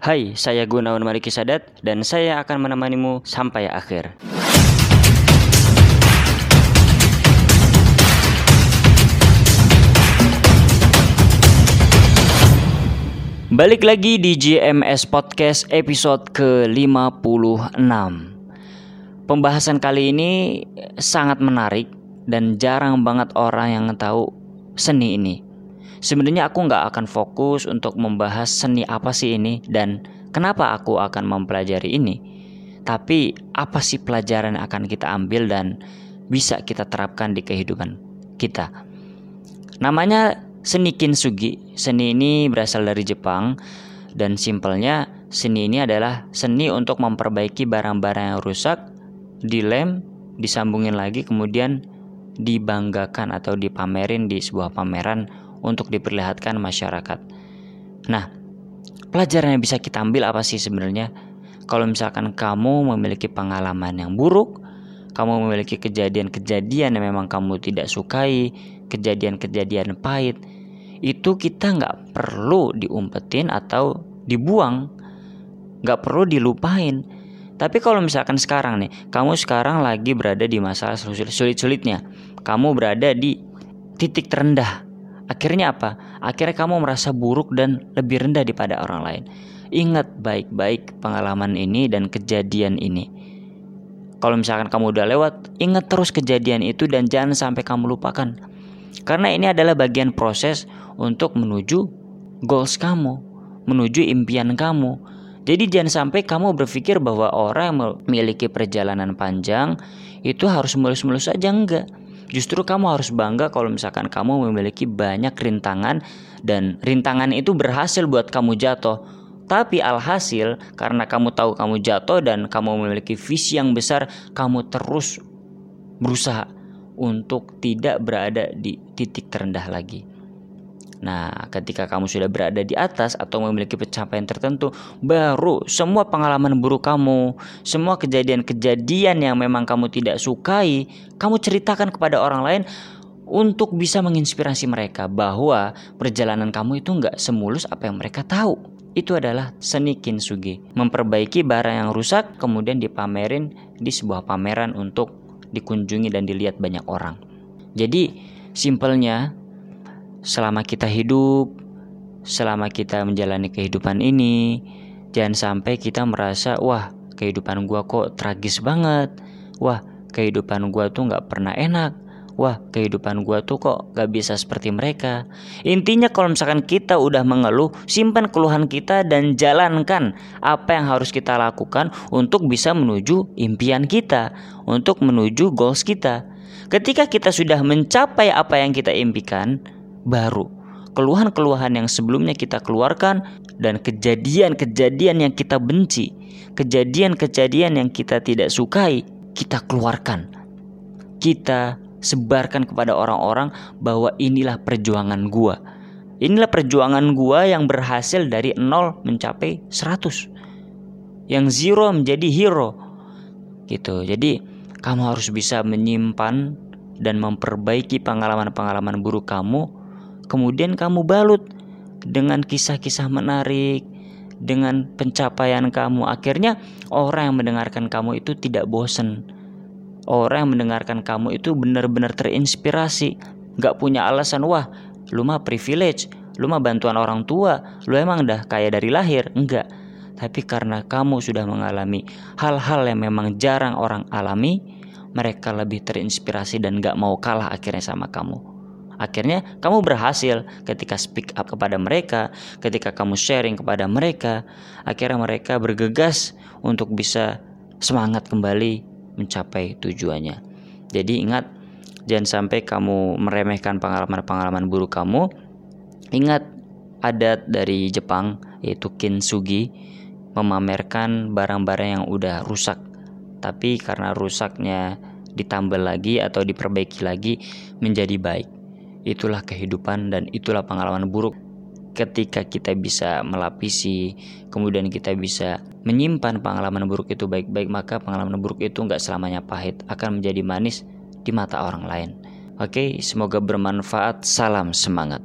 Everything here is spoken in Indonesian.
Hai, saya Gunawan Mariki Sadat dan saya akan menemanimu sampai akhir. Balik lagi di GMS Podcast episode ke-56. Pembahasan kali ini sangat menarik dan jarang banget orang yang tahu seni ini. Sebenarnya aku nggak akan fokus untuk membahas seni apa sih ini dan kenapa aku akan mempelajari ini. Tapi apa sih pelajaran yang akan kita ambil dan bisa kita terapkan di kehidupan kita. Namanya seni kintsugi. Seni ini berasal dari Jepang dan simpelnya seni ini adalah seni untuk memperbaiki barang-barang yang rusak, dilem, disambungin lagi kemudian dibanggakan atau dipamerin di sebuah pameran untuk diperlihatkan masyarakat. Nah, pelajaran yang bisa kita ambil apa sih sebenarnya? Kalau misalkan kamu memiliki pengalaman yang buruk, kamu memiliki kejadian-kejadian yang memang kamu tidak sukai, kejadian-kejadian pahit, itu kita nggak perlu diumpetin atau dibuang, nggak perlu dilupain. Tapi kalau misalkan sekarang nih, kamu sekarang lagi berada di masalah sulit-sulitnya, kamu berada di titik terendah, Akhirnya apa? Akhirnya kamu merasa buruk dan lebih rendah daripada orang lain. Ingat baik-baik pengalaman ini dan kejadian ini. Kalau misalkan kamu udah lewat, ingat terus kejadian itu dan jangan sampai kamu lupakan. Karena ini adalah bagian proses untuk menuju goals kamu, menuju impian kamu. Jadi jangan sampai kamu berpikir bahwa orang yang memiliki perjalanan panjang itu harus mulus-mulus saja enggak Justru kamu harus bangga kalau misalkan kamu memiliki banyak rintangan dan rintangan itu berhasil buat kamu jatuh. Tapi alhasil karena kamu tahu kamu jatuh dan kamu memiliki visi yang besar, kamu terus berusaha untuk tidak berada di titik terendah lagi. Nah, ketika kamu sudah berada di atas atau memiliki pencapaian tertentu, baru semua pengalaman buruk kamu, semua kejadian-kejadian yang memang kamu tidak sukai, kamu ceritakan kepada orang lain untuk bisa menginspirasi mereka bahwa perjalanan kamu itu nggak semulus apa yang mereka tahu. Itu adalah seni kintsugi, memperbaiki barang yang rusak kemudian dipamerin di sebuah pameran untuk dikunjungi dan dilihat banyak orang. Jadi, simpelnya selama kita hidup, selama kita menjalani kehidupan ini, jangan sampai kita merasa, wah kehidupan gua kok tragis banget, wah kehidupan gua tuh nggak pernah enak, wah kehidupan gua tuh kok gak bisa seperti mereka. Intinya kalau misalkan kita udah mengeluh, simpan keluhan kita dan jalankan apa yang harus kita lakukan untuk bisa menuju impian kita, untuk menuju goals kita. Ketika kita sudah mencapai apa yang kita impikan, baru. Keluhan-keluhan yang sebelumnya kita keluarkan dan kejadian-kejadian yang kita benci, kejadian-kejadian yang kita tidak sukai, kita keluarkan. Kita sebarkan kepada orang-orang bahwa inilah perjuangan gua. Inilah perjuangan gua yang berhasil dari nol mencapai 100. Yang zero menjadi hero. Gitu. Jadi kamu harus bisa menyimpan dan memperbaiki pengalaman-pengalaman buruk kamu kemudian kamu balut dengan kisah-kisah menarik, dengan pencapaian kamu. Akhirnya orang yang mendengarkan kamu itu tidak bosan. Orang yang mendengarkan kamu itu benar-benar terinspirasi. Gak punya alasan, wah lu mah privilege, lu mah bantuan orang tua, lu emang dah kaya dari lahir. Enggak. Tapi karena kamu sudah mengalami hal-hal yang memang jarang orang alami, mereka lebih terinspirasi dan gak mau kalah akhirnya sama kamu. Akhirnya kamu berhasil ketika speak up kepada mereka, ketika kamu sharing kepada mereka, akhirnya mereka bergegas untuk bisa semangat kembali mencapai tujuannya. Jadi ingat jangan sampai kamu meremehkan pengalaman-pengalaman buruk kamu. Ingat adat dari Jepang yaitu kintsugi memamerkan barang-barang yang udah rusak. Tapi karena rusaknya ditambah lagi atau diperbaiki lagi menjadi baik. Itulah kehidupan dan itulah pengalaman buruk. Ketika kita bisa melapisi kemudian kita bisa menyimpan pengalaman buruk itu baik-baik maka pengalaman buruk itu nggak selamanya pahit akan menjadi manis di mata orang lain. Oke semoga bermanfaat. Salam semangat